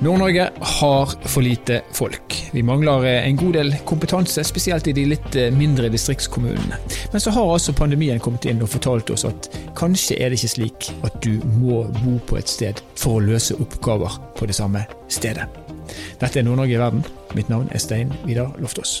Nord-Norge har for lite folk. Vi mangler en god del kompetanse, spesielt i de litt mindre distriktskommunene. Men så har altså pandemien kommet inn og fortalt oss at kanskje er det ikke slik at du må bo på et sted for å løse oppgaver på det samme stedet. Dette er Nord-Norge i verden. Mitt navn er Stein Vidar Loftaas.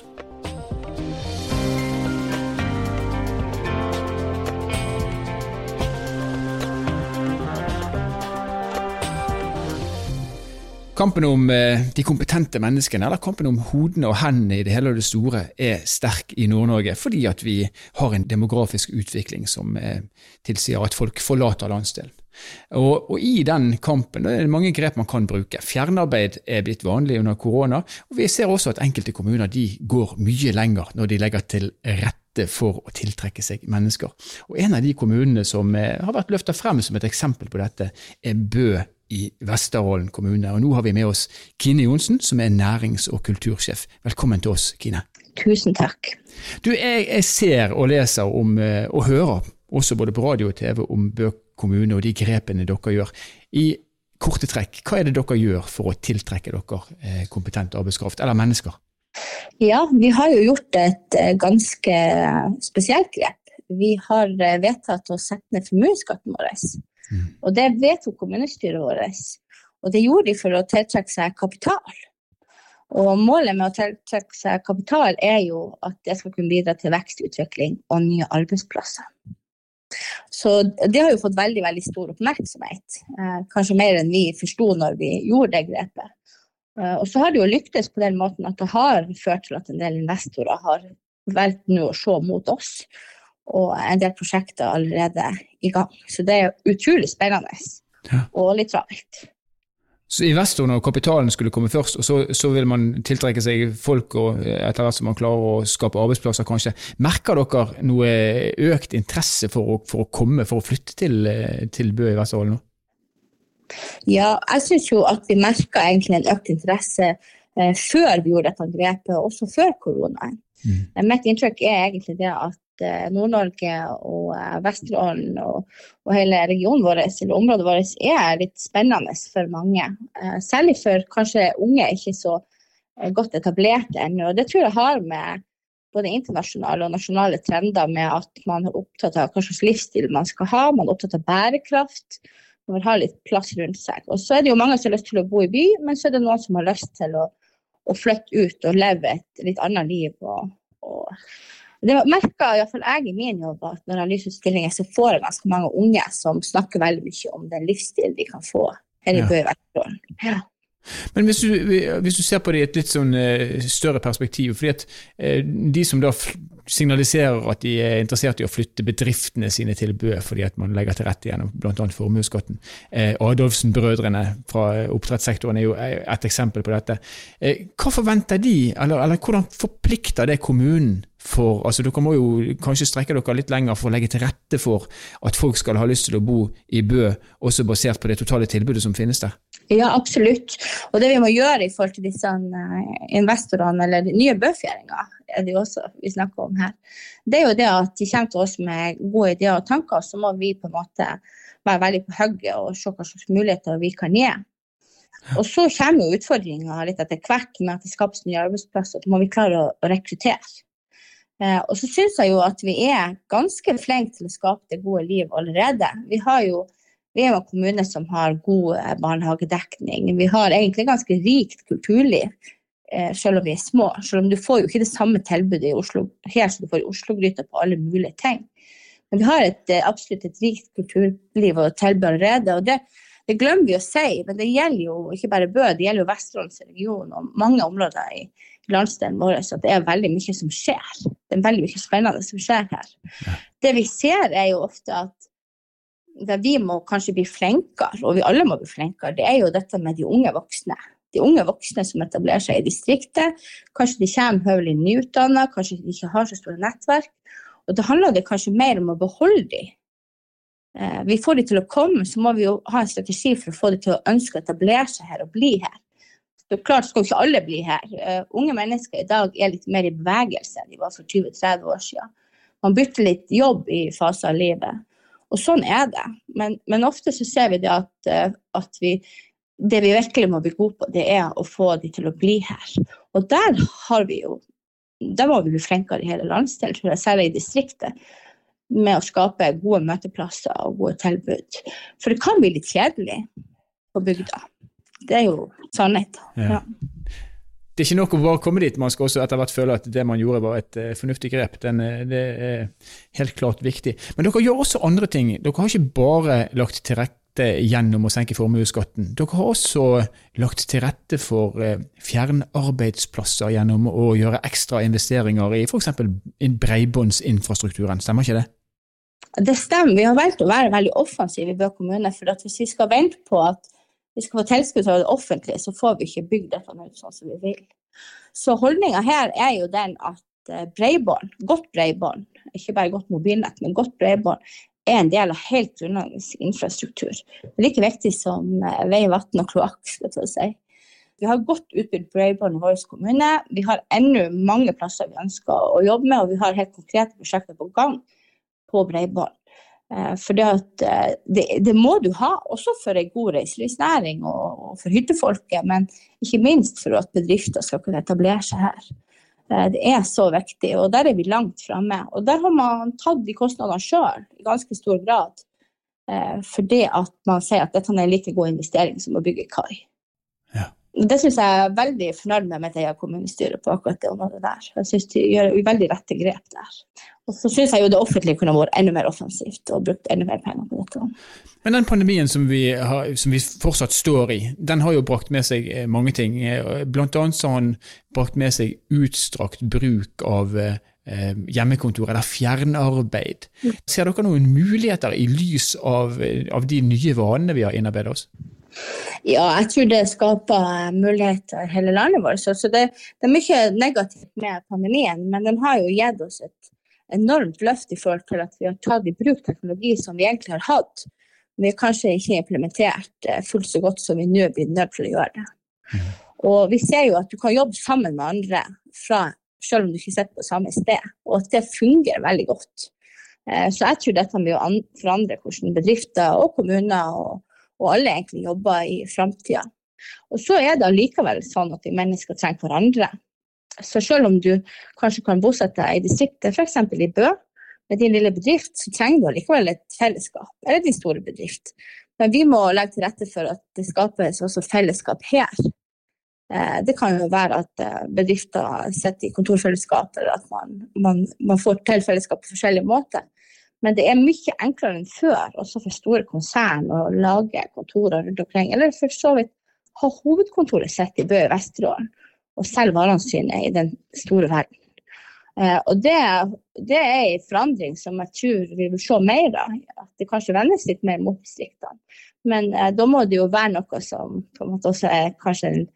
Kampen om eh, de kompetente menneskene, eller kampen om hodene og hendene i det hele og det store, er sterk i Nord-Norge, fordi at vi har en demografisk utvikling som eh, tilsier at folk forlater landsdelen. Og, og, I den kampen er det mange grep man kan bruke. Fjernarbeid er blitt vanlig under korona. og Vi ser også at enkelte kommuner går mye lenger når de legger til rette for å tiltrekke seg mennesker. Og En av de kommunene som eh, har vært løfta frem som et eksempel på dette, er Bø i Vesterålen kommune. Og nå har vi med oss Kine Johnsen, som er nærings- og kultursjef. Velkommen til oss, Kine. Tusen takk. Du, jeg, jeg ser og leser om, eh, og hører, også både på radio og TV, om Bø kommune og de grepene dere gjør. I korte trekk, hva er det dere gjør for å tiltrekke dere eh, kompetent arbeidskraft, eller mennesker? Ja, vi har jo gjort et eh, ganske spesielt grep. Vi har vedtatt å sette ned formuesskatten vår. Mm. Og det vedtok kommunestyret vårt. Og det gjorde de for å tiltrekke seg kapital. Og målet med å tiltrekke seg kapital er jo at det skal kunne bidra til vekstutvikling og nye arbeidsplasser. Så det har jo fått veldig veldig stor oppmerksomhet. Eh, kanskje mer enn vi forsto når vi gjorde det grepet. Eh, og så har det jo lyktes på den måten at det har ført til at en del investorer har valgt nå å se mot oss og en del prosjekter allerede i gang. Så det er utrolig spennende ja. og litt travelt. Så investoren og kapitalen skulle komme først, og så, så, vil man tiltrekke seg folk og etter hvert som man klarer å skape arbeidsplasser, kanskje. Merker dere noe økt interesse for å, for å komme, for å flytte til, til Bø i Vesterålen nå? Ja, jeg syns jo at vi merka egentlig en økt interesse eh, før vi gjorde dette grepet, også før koronaen. Mm. Mitt inntrykk er egentlig det at Eh, Nord-Norge og eh, Vesterålen og, og, hele regionen vår, eller området vårt, er litt spennende for mange. Eh, særlig for kanskje unge ikke så godt etablerte ennå. Det tror jeg har med både internasjonale og nasjonale trender med at man er opptatt av hva slags livsstil man skal ha, man er opptatt av bærekraft. Man vil ha litt plass rundt seg. Og så er det jo mange som har lyst til å bo i by, men så er det noen som har lyst til å, å flytte ut og leve et litt annet liv. og, og det merker iallfall jeg i min jobb at når jeg har lyst ut stillinger, så får jeg ganske mange unge som snakker veldig mye om den livsstilen de kan få i ja. Bø i Vesterålen. Ja. Men hvis du, hvis du, ser på det i et litt sånn uh, større perspektiv, fordi at uh, de som da signaliserer at de er interessert i å flytte bedriftene sine til Bø fordi at man legger til rette gjennom bl.a. formuesskatten. Eh, Adolfsen-brødrene fra oppdrettssektoren er jo et eksempel på dette. hva forventer de, eller, eller hvordan forplikter det kommunen for altså Dere må jo kanskje strekke dere litt lenger for å legge til rette for at folk skal ha lyst til å bo i Bø, også basert på det totale tilbudet som finnes der? Ja, absolutt. Og det vi må gjøre i forhold til disse eh, investorene, eller nye Bøfjæringer, er det jo også vi snakker om her, det er jo det at de kommer til oss med gode ideer og tanker, så må vi på en måte være veldig på hugget og se hva slags muligheter vi kan gi. Og så kommer jo utfordringa litt etter hvert med at det skapes nye arbeidsplasser. Da må vi klare å, å rekruttere. Eh, og så syns jeg jo at vi er ganske flinke til å skape det gode liv allerede. Vi, har jo, vi er jo en kommune som har god eh, barnehagedekning. Vi har egentlig ganske rikt kulturliv, eh, selv om vi er små. Selv om du får jo ikke det samme tilbudet i Oslo her som du får i Oslo-gryta på alle mulige ting. Men vi har et, eh, absolutt et rikt kulturliv og tilbud allerede. og det, det glemmer vi å si, men det gjelder jo ikke bare Bø, det gjelder jo Vesterålens region og mange områder i, landsdelen vår Så det er veldig mye som skjer. Det er veldig mye spennende som skjer her. Det vi ser, er jo ofte at det vi må kanskje bli flinkere, og vi alle må bli flinkere, det er jo dette med de unge voksne. De unge voksne som etablerer seg i distriktet. Kanskje de kommer høvelig nyutdanna, kanskje de ikke har så store nettverk. Og da handler det kanskje mer om å beholde dem. Eh, vi får de til å komme, så må vi jo ha en strategi for å få de til å ønske å etablere seg her og bli her. Er klart skal ikke alle bli her. Uh, unge mennesker i dag er litt mer i bevegelse enn de var for 20-30 år siden. Man bytter litt jobb i faser av livet. Og sånn er det. Men, men ofte så ser vi det at, uh, at vi det vi virkelig må bli gode på, det er å få de til å bli her. Og der har vi jo Der må vi bli flinkere i hele landsdelen, tror jeg, særlig i distriktet, med å skape gode møteplasser og gode tilbud. For det kan bli litt kjedelig på bygda. Det er jo sannheten. Ja. Det er ikke nok å bare komme dit, man skal også etter hvert føle at det man gjorde var et uh, fornuftig grep. Den, uh, det er helt klart viktig. Men dere gjør også andre ting. Dere har ikke bare lagt til rette gjennom å senke formuesskatten. Dere har også lagt til rette for uh, fjernarbeidsplasser gjennom å gjøre ekstra investeringer i f.eks. bredbåndsinfrastrukturen. Stemmer ikke det? Det stemmer. Vi har valgt å være veldig offensive i Bø kommune. For hvis vi skal vente på at vi skal få tilskudd fra det offentlige, så får vi ikke bygd dette ut sånn som vi vil. Så holdninga her er jo den at eh, bredbånd, godt bredbånd, ikke bare godt mobilnett, men godt bredbånd, er en del av helt grunnleggende infrastruktur. Det er like viktig som eh, vei, vann og kloakk. Si. Vi har godt utbygd bredbånd i vår kommune. Vi har ennå mange plasser vi ønsker å jobbe med, og vi har helt konkrete prosjekter på gang på bredbånd. Eh, for det, eh, det, det, må du ha, også for en god reiselivsnæring og, for hyttefolket, men ikke minst for at bedrifter skal kunne etablere seg her. Eh, det er så viktig, og der er vi langt framme. Og der har man tatt de kostnadene sjøl i ganske stor grad. Fordi at man sier at dette er en like god investering som å bygge kai. Det syns jeg er veldig fornøyd med med det kommunestyret på akkurat det området der. Jeg syns de gjør veldig rette grep der. Og så syns jeg jo det offentlige kunne vært enda mer offensivt og brukt enda mer penger på dette. Men den pandemien som vi, har, som vi, fortsatt står i, den har jo brakt med seg eh, mange ting. Eh, blant annet så har han brakt med seg utstrakt bruk av eh, hjemmekontor eller fjernarbeid. Mm. Ser dere noen muligheter i lys av, av de nye vanene vi har innarbeidet oss? Ja, jeg tror det skaper muligheter i hele landet vårt. Så det, det, er mye negativt med pandemien, men den har jo gitt oss et enormt løft i forhold til at vi har tatt i bruk teknologi som vi egentlig har hatt. Men vi har kanskje ikke implementert eh, fullt så godt som vi nå blir nødt til å gjøre det. Og vi ser jo at du kan jobbe sammen med andre fra, selv om du ikke sitter på samme sted, og at det fungerer veldig godt. Eh, så jeg tror dette vil forandre hvordan bedrifter og kommuner og, og alle egentlig jobber i framtida. Og så er det allikevel sånn at vi mennesker trenger hverandre. Så selv om du kanskje kan bosette deg i distriktet, f.eks. i Bø, med din lille bedrift, så trenger du allikevel et fellesskap, eller din store bedrift. Men vi må legge til rette for at det skapes også fellesskap her. Eh, det kan jo være at eh, bedrifter sitter i kontorfellesskap, eller at man, man, man får til fellesskap på forskjellige måter. Men det er mye enklere enn før, også for store konsern, å lage kontorer rundt omkring. Eller for så vidt ha hovedkontoret sitt i Bø i Vesterålen og selge varene sine i den store verden. Eh, og det, det, er en forandring som jeg tror vi vil se mer av. At det kanskje vendes litt mer mot distriktene. Men eh, da må det jo være noe som på en måte også er kanskje en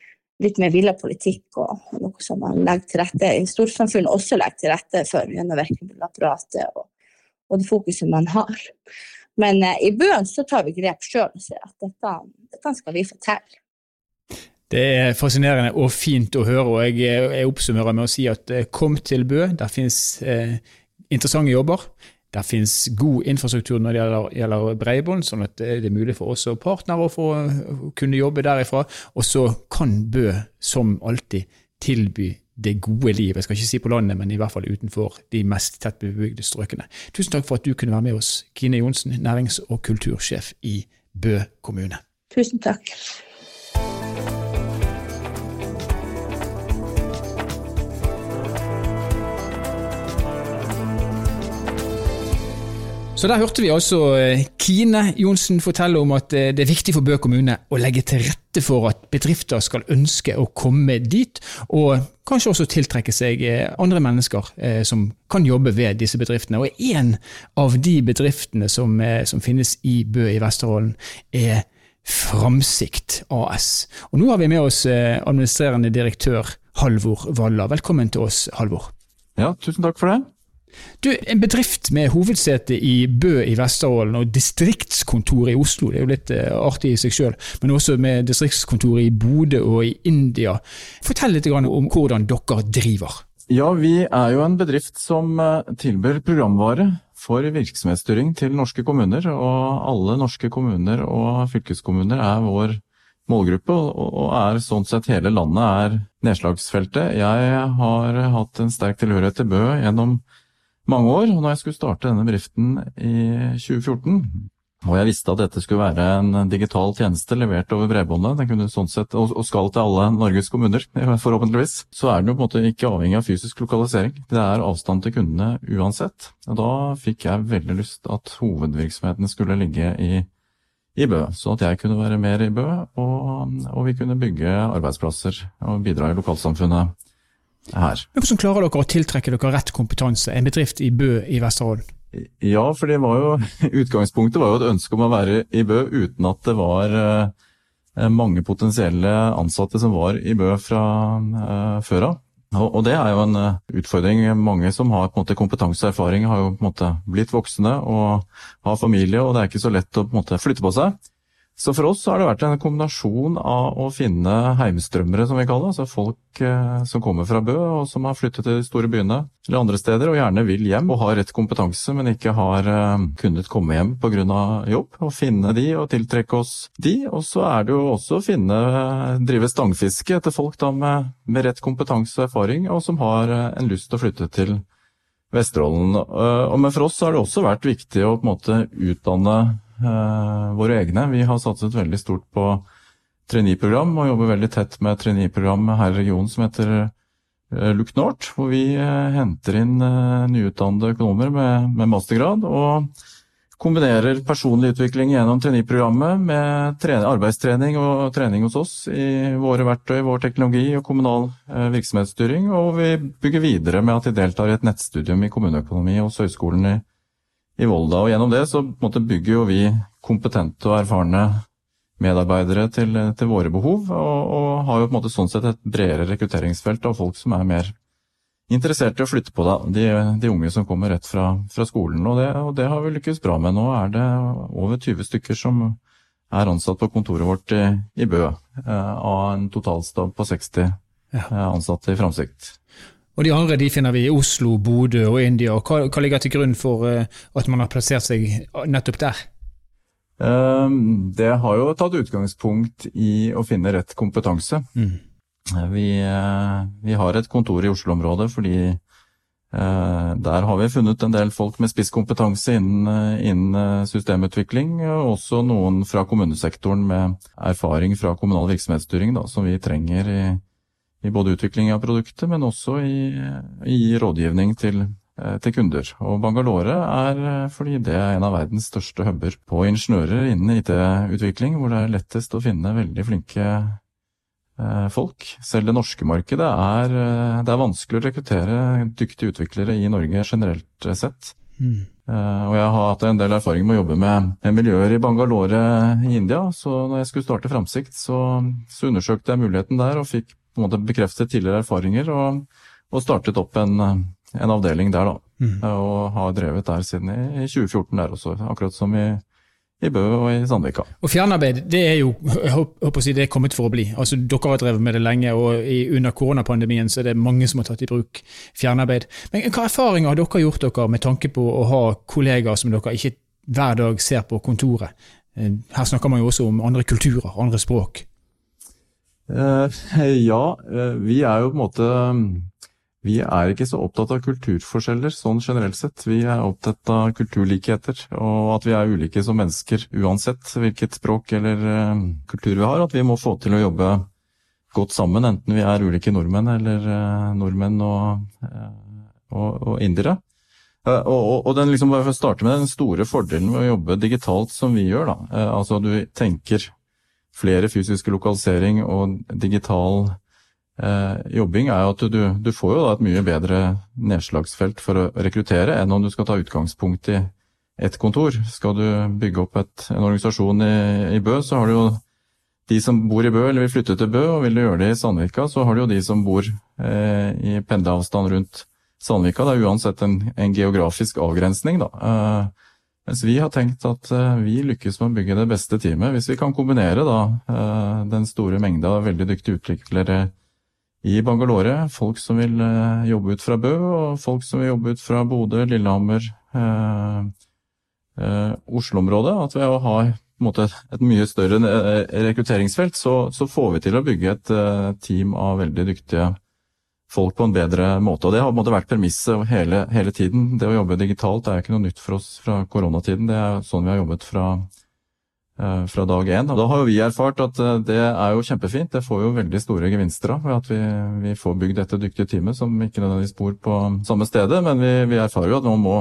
litt mer villa politikk, og noe som man legger til rette i storsamfunnet også legger til rette for gjennom virkemiddelapparatet og, og det fokuset man har. Men eh, i Bøen så tar vi grep sjøl og sier at dette, dette skal vi fortelle. Det er fascinerende og fint å høre, og jeg, jeg oppsummerer med å si at eh, kom til Bø. Der finnes eh, interessante jobber. Der finnes god infrastruktur når det gjelder, gjelder bredbånd, sånn at det er mulig for oss og partnere å kunne jobbe derifra. Og så kan Bø, som alltid, tilby det gode liv. Jeg skal ikke si på landet, men i hvert fall utenfor de mest tettbebygde strøkene. Tusen takk for at du kunne være med oss, Kine Johnsen, nærings- og kultursjef i Bø kommune. Tusen takk. Så der hørte vi altså eh, Kine Johnsen forteller om at eh, det er viktig for Bø kommune å legge til rette for at bedrifter skal ønske å komme dit, og kanskje også tiltrekke seg eh, andre mennesker som kan jobbe ved disse bedriftene. Og en av de bedriftene som, som finnes i Bø i Vesterålen, er Framsikt AS. Og nå har vi med oss administrerende direktør Halvor Valla. Velkommen til oss, Halvor. Ja, tusen takk for det. Du, En bedrift med hovedsete i Bø i Vesterålen og distriktskontor i Oslo, det er jo litt uh, artig i seg sjøl, men også med distriktskontor i Bodø og i India. Fortell litt om hvordan dere driver. Ja, Vi er jo en bedrift som eh, tilbyr programvare for virksomhetsstyring til norske kommuner. Og alle norske kommuner og fylkeskommuner er vår målgruppe, og er sånn sett hele landet er nedslagsfeltet. Jeg har hatt en sterk tilhørighet til Bø gjennom mange år, og når jeg skulle starte denne bedriften i 2014, og jeg visste at dette skulle være en digital tjeneste levert over bredbåndet, den kunne sånn sett, og skal til alle Norges kommuner, forhåpentligvis, så er den jo på en måte ikke avhengig av fysisk lokalisering. Det er avstand til kundene uansett. Da fikk jeg veldig lyst at hovedvirksomheten skulle ligge i, i Bø, så at jeg kunne være mer i Bø, og, og vi kunne bygge arbeidsplasser og bidra i lokalsamfunnet her. Men Hvordan klarer dere å tiltrekke dere rett kompetanse, en bedrift i Bø i Vesterålen? Ja, for det var jo, utgangspunktet var jo et ønske om å være i Bø uten at det var eh, mange potensielle ansatte som var i Bø fra eh, før av. Og det er jo en eh, utfordring. Mange som har på en måte kompetanse og erfaring, har jo på en måte blitt voksne og har familie, og det er ikke så lett å på en måte flytte på seg. Så for oss har det vært en kombinasjon av å finne heimstrømmere, som vi kaller det. Altså folk eh, som kommer fra Bø og som har flyttet til de store byene eller andre steder og gjerne vil hjem og har rett kompetanse, men ikke har eh, kunnet komme hjem pga. jobb. Og finne de og tiltrekke oss de. Og så er det jo også å finne, drive stangfiske etter folk da med, med rett kompetanse og erfaring, og som har eh, en lyst til å flytte til Vesterålen. Men for oss har det også vært viktig å på en måte utdanne Eh, våre egne. Vi har satset veldig stort på traineeprogram og jobber veldig tett med traineeprogram her i regionen som heter eh, Look North, hvor vi eh, henter inn nyutdannede økonomer med, med mastergrad. og kombinerer personlig utvikling gjennom traineeprogrammet med arbeidstrening og trening hos oss i våre verktøy, vår teknologi og kommunal virksomhetsstyring. Og vi bygger videre med at de deltar i et nettstudium i kommuneøkonomi hos Høgskolen i i Volda. Og gjennom det så måte, bygger jo vi kompetente og erfarne medarbeidere til, til våre behov, og, og, har jo på en måte sånn sett et bredere rekrutteringsfelt av folk som er mer interessert i å flytte på deg, de, de unge som kommer rett fra, fra skolen. Og det, og det, har vi lykkes bra med. Nå er det over 20 stykker som er ansatt på kontoret vårt i, i Bø, eh, av en totalstab på 60 ja. Eh, ansatte i Framsikt. Og de andre de finner vi i Oslo, Bodø og India. Hva, hva ligger til grunn for uh, at man har plassert seg nettopp der? Um, det har jo tatt utgangspunkt i å finne rett kompetanse. Mm. Vi, uh, vi, har et kontor i Oslo-området fordi der har vi funnet en del folk med spisskompetanse innen, innen systemutvikling, og også noen fra kommunesektoren med erfaring fra kommunal virksomhetsstyring da, som vi trenger i, i både utvikling av produktet, men også i, i rådgivning til, eh, til, kunder. Og Bangalore er eh, fordi det er en av verdens største huber på ingeniører innen IT-utvikling, hvor det er lettest å finne veldig flinke eh, folk. Selv det norske markedet er, det er vanskelig å rekruttere dyktige utviklere i Norge generelt sett. Mm. Og jeg har hatt en del erfaring med å jobbe med, miljøer i Bangalore i India. Så når jeg skulle starte Framsikt, så, så undersøkte jeg muligheten der og fikk på en måte bekreftet tidligere erfaringer og, og startet opp en, en, avdeling der, da. Mm. Og har drevet der siden i, 2014 der også, akkurat som i, i Bø og i Sandvika. Og Fjernarbeid det er jo jeg håper å si, det er kommet for å bli. Altså, Dere har drevet med det lenge, og i, under koronapandemien så er det mange som har tatt i bruk fjernarbeid. Men Hva erfaringer har dere gjort dere med tanke på å ha kollegaer som dere ikke hver dag ser på kontoret? Eh, her snakker man jo også om andre kulturer, andre språk. Eh, ja, eh, vi er jo på en måte Vi er ikke så opptatt av kulturforskjeller sånn generelt sett. Vi er opptatt av kulturlikheter, og at vi er ulike som mennesker uansett hvilket språk eller eh, kultur vi har. At vi må få til å jobbe godt sammen, enten vi er ulike nordmenn eller nordmenn og, og, og indere. Og, og, og, den liksom, bare for å starte med den store fordelen med å jobbe digitalt som vi gjør, da. Altså du tenker flere fysiske lokalisering og digital eh, jobbing, er at du, du får jo et mye bedre nedslagsfelt for å rekruttere enn om du skal ta utgangspunkt i ett kontor. Skal du bygge opp et, en organisasjon i, i, Bø, så har du jo de som bor i Bø eller vil flytte til Bø, og vil du gjøre det i Sandvika, så har du jo de som bor eh, i pendleavstand rundt Sandvika. Det er uansett en, en geografisk avgrensning, da. Eh, mens vi har tenkt at eh, vi lykkes med å bygge det beste teamet hvis vi kan kombinere da, eh, den store mengde av veldig dyktige utviklere i Bangalore. Folk som vil eh, jobbe ut fra Bø, og folk som vil jobbe ut fra Bodø, Lillehammer, eh, eh, Oslo-området. At ved å ha måte, et mye større rekrutteringsfelt, så, så, får vi til å bygge et team av veldig dyktige folk på en bedre måte. Og Det har på en måte vært premisset hele, hele, tiden. Det å jobbe digitalt er ikke noe nytt for oss fra koronatiden. Det er sånn vi har jobbet fra, uh, fra dag én. Og Da har jo vi erfart at uh, det er jo kjempefint. Det får jo veldig store gevinster av ved at vi, vi, får bygd dette dyktige teamet som ikke nødvendigvis bor på samme stedet. Men vi, vi erfarer jo at må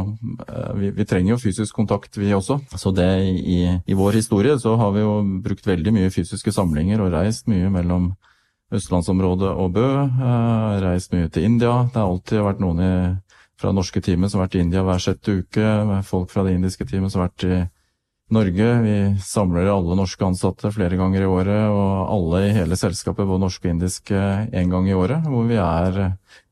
vi, vi, trenger jo fysisk kontakt, vi også. Så det i, i vår historie så har vi jo brukt veldig mye fysiske samlinger og reist mye mellom østlandsområdet og Bø. Eh, reist mye til India. Det har alltid vært noen i, fra norske teamet som har vært i India hver sjette uke. Folk fra det indiske teamet som har vært i Norge. Vi samler alle norske ansatte flere ganger i året, og alle i hele selskapet, både norske og indiske, én gang i året. Hvor vi er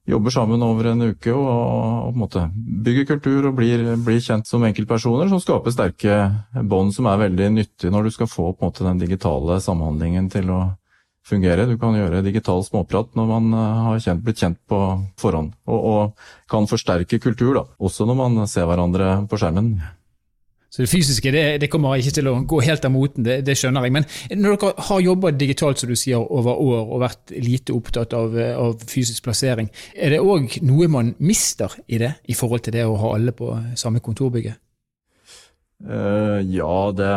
jobber sammen over en uke og, og, på en måte bygger kultur og blir, blir kjent som enkeltpersoner, som skaper sterke bånd som er veldig nyttige når du skal få på en måte den digitale samhandlingen til å fungere. Du kan gjøre digital småprat når man eh, har kjent, blitt kjent på forhånd, og, og, kan forsterke kultur, da, også når man ser hverandre på skjermen. Så det fysiske det, det, kommer ikke til å gå helt av moten, det, det, skjønner jeg. Men når dere har jobbet digitalt som du sier, over år og vært lite opptatt av, av fysisk plassering, er det òg noe man mister i det, i forhold til det å ha alle på samme kontorbygget? Uh, ja, det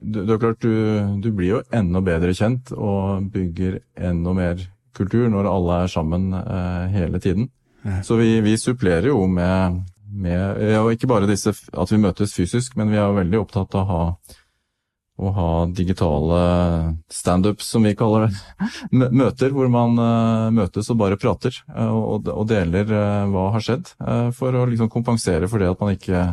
det, det er klart, du, du, blir jo enda bedre kjent og bygger enda mer kultur når alle er sammen eh, hele tiden. Ja. Så vi, vi, supplerer jo med, med ja, ikke bare disse, at vi møtes fysisk, men vi er jo veldig opptatt av å ha, å ha digitale standups, som vi kaller det. Møter hvor man eh, møtes og bare prater uh, og, og, deler eh, hva har skjedd, for å liksom kompensere for det at man ikke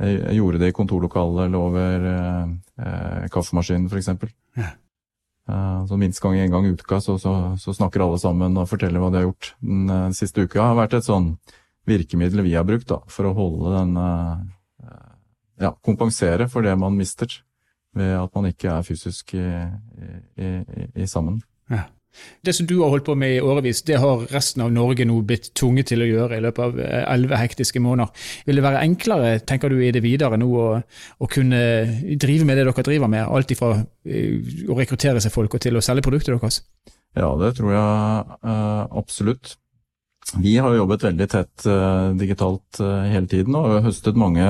jeg gjorde det i kontorlokalet eller over eh, eh kaffemaskinen f.eks. Ja. Uh, så minst gang en gang i uka så, så, så, snakker alle sammen og forteller hva de har gjort den den siste uka. Har vært et sånn virkemiddel vi har brukt da, for å holde den uh, Ja, kompensere for det man mister ved at man ikke er fysisk i, i, i, i sammen. Ja. Det som du har holdt på med i årevis, det har resten av Norge nå blitt tvunget til å gjøre i løpet av eh, elleve hektiske måneder. Vil det være enklere, tenker du, i det videre nå å, å kunne drive med det dere driver med, alt ifra eh, å rekruttere seg folk og til å selge produktet deres? Ja, det tror jeg uh, absolutt. Vi har jobbet veldig tett digitalt hele tiden og høstet mange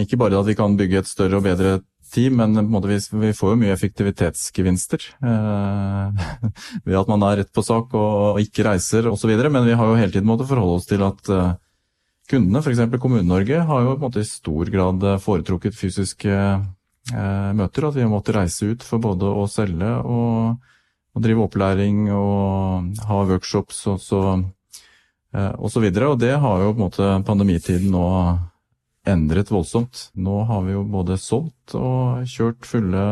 Ikke bare at vi kan bygge et større og bedre team, men vi, vi får jo mye effektivitetsgevinster eh, ved at man er rett på sak og, og ikke reiser osv. Men vi har jo hele tiden måttet forholde oss til at eh, kundene, f.eks. Kommune-Norge, har jo på en måte i stor grad foretrukket fysiske eh, møter. At vi har måttet reise ut for både å selge og, og drive opplæring og ha workshops og så, eh, og så videre. Og det har jo på en måte pandemitiden nå endret voldsomt. Nå har vi jo både solgt og kjørt fulle,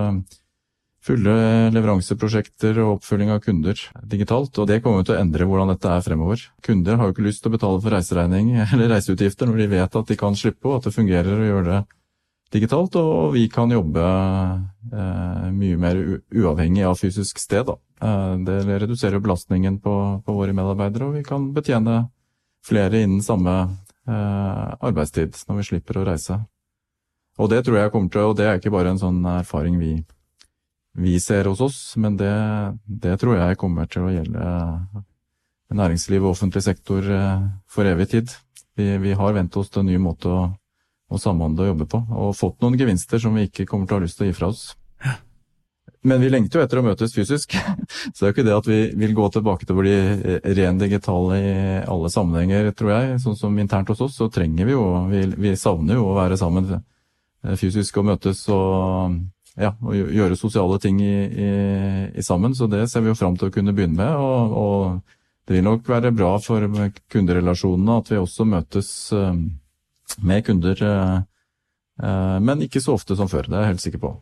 fulle leveranseprosjekter og oppfølging av kunder digitalt, og det kommer til å endre hvordan dette er fremover. Kunder har jo ikke lyst til å betale for reiseregning eller reiseutgifter når de vet at de kan slippe, og at det fungerer å gjøre det digitalt, og vi kan jobbe eh, mye mer uavhengig av fysisk sted. Eh, det reduserer belastningen på, på, våre medarbeidere, og vi kan betjene flere innen samme arbeidstid når vi slipper å reise. Og det tror jeg kommer til, og det er ikke bare en sånn erfaring vi, vi ser hos oss, men det, det, tror jeg kommer til å gjelde næringsliv og offentlig sektor eh, for evig tid. Vi, vi har vent oss til en ny måte å, å samhandle og jobbe på, og fått noen gevinster som vi ikke kommer til å ha lyst til å gi fra oss. Men vi lengter jo etter å møtes fysisk. Så det er jo ikke det at vi vil gå tilbake til å bli ren digitale i alle sammenhenger, tror jeg. Sånn som internt hos oss, så trenger vi jo Vi, vi savner jo å være sammen eh, fysisk og møtes og, ja, og gjøre sosiale ting i, i, i, sammen. Så det ser vi jo fram til å kunne begynne med. Og, og, det vil nok være bra for kunderelasjonene at vi også møtes eh, med kunder, eh, men ikke så ofte som før. Det er jeg helt sikker på.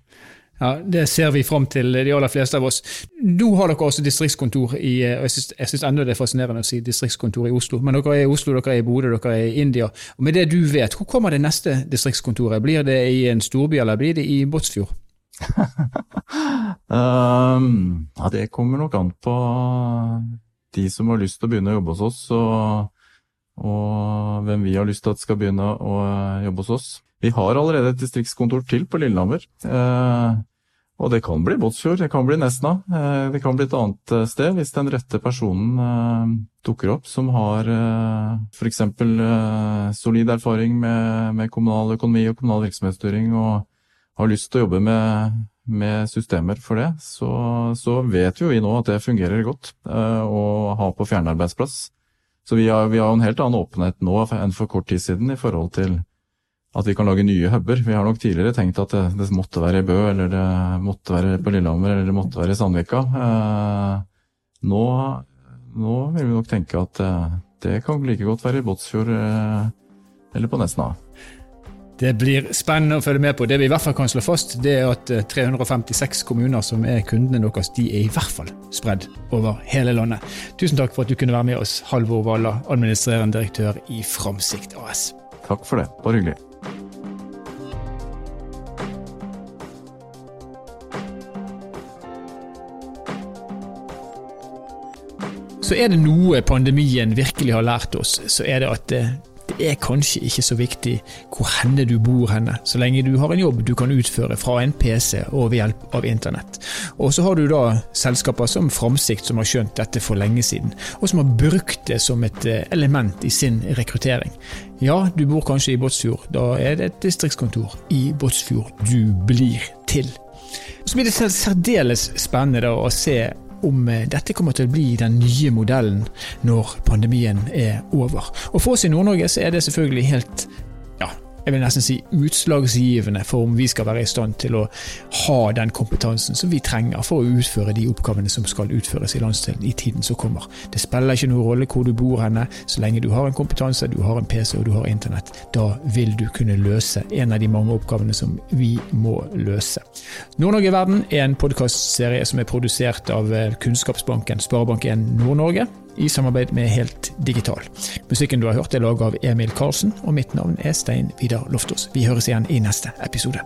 Ja, Det ser vi fram til, de aller fleste av oss. Nå har dere også distriktskontor i og Jeg syns enda det er fascinerende å si distriktskontor i Oslo. Men dere er i Oslo, dere er i Bodø, dere er i India. Og Med det du vet, hvor kommer det neste distriktskontoret? Blir det i en storby, eller blir det i Båtsfjord? um, ja, det kommer nok an på de som har lyst til å begynne å jobbe hos oss. og og hvem vi har lyst til at skal begynne å jobbe hos oss. Vi har allerede et distriktskontor til på Lillehammer. Eh, og det kan bli Båtsfjord, det kan bli Nesna. Eh, det kan bli et annet eh, sted hvis den rette personen eh, dukker opp som har eh, f.eks. Eh, solid erfaring med, kommunal økonomi og kommunal virksomhetsstyring og har lyst til å jobbe med, med systemer for det, så, så, vet jo vi nå at det fungerer godt eh, å ha på fjernarbeidsplass. Så vi har, vi har en helt annen åpenhet nå enn for kort tid siden i forhold til at vi kan lage nye huber. Vi har nok tidligere tenkt at det, det måtte være i Bø, eller det måtte være på Lillehammer, eller det måtte være i Sandvika. Eh, nå, nå, vil vi nok tenke at eh, det kan like godt være i Båtsfjord eh, eller på Nesna. Det blir spennende å følge med på. Det vi i hvert fall kan slå fast, det er at 356 eh, kommuner som er kundene deres, de er i hvert fall spredd over hele landet. Tusen takk for at du kunne være med oss, Halvor Valla, administrerende direktør i Framsikt AS. Takk for det. Bare hyggelig. Så er det noe pandemien virkelig har lært oss, så er det at det, er kanskje ikke så viktig hvor henne du bor henne, så lenge du har en jobb du kan utføre fra en PC og ved hjelp av internett. Og så har du da selskaper som Framsikt som har skjønt dette for lenge siden, og som har brukt det som et eh, element i sin rekruttering. Ja, du bor kanskje i Båtsfjord, da er det et distriktskontor i Båtsfjord du blir til. Så blir det særdeles spennende å se om eh, dette kommer til å bli den nye modellen når pandemien er over. Og For oss i Nord-Norge så er det selvfølgelig helt jeg vil nesten si utslagsgivende for om vi skal være i stand til å ha den kompetansen som vi trenger for å utføre de oppgavene som skal utføres i landsdelen i tiden som kommer. Det spiller ikke noen rolle hvor du bor henne, så lenge du har en kompetanse, du har en PC og du har internett. Da vil du kunne løse en av de mange oppgavene som vi må løse. Nord-Norge i verden er en podkastserie som er produsert av Kunnskapsbanken Sparebank1 Nord-Norge i samarbeid med Helt Digital. Musikken du har hørt er laget av Emil Karlsen, og mitt navn er Stein Vidar Loftaas. Vi høres igjen i neste episode.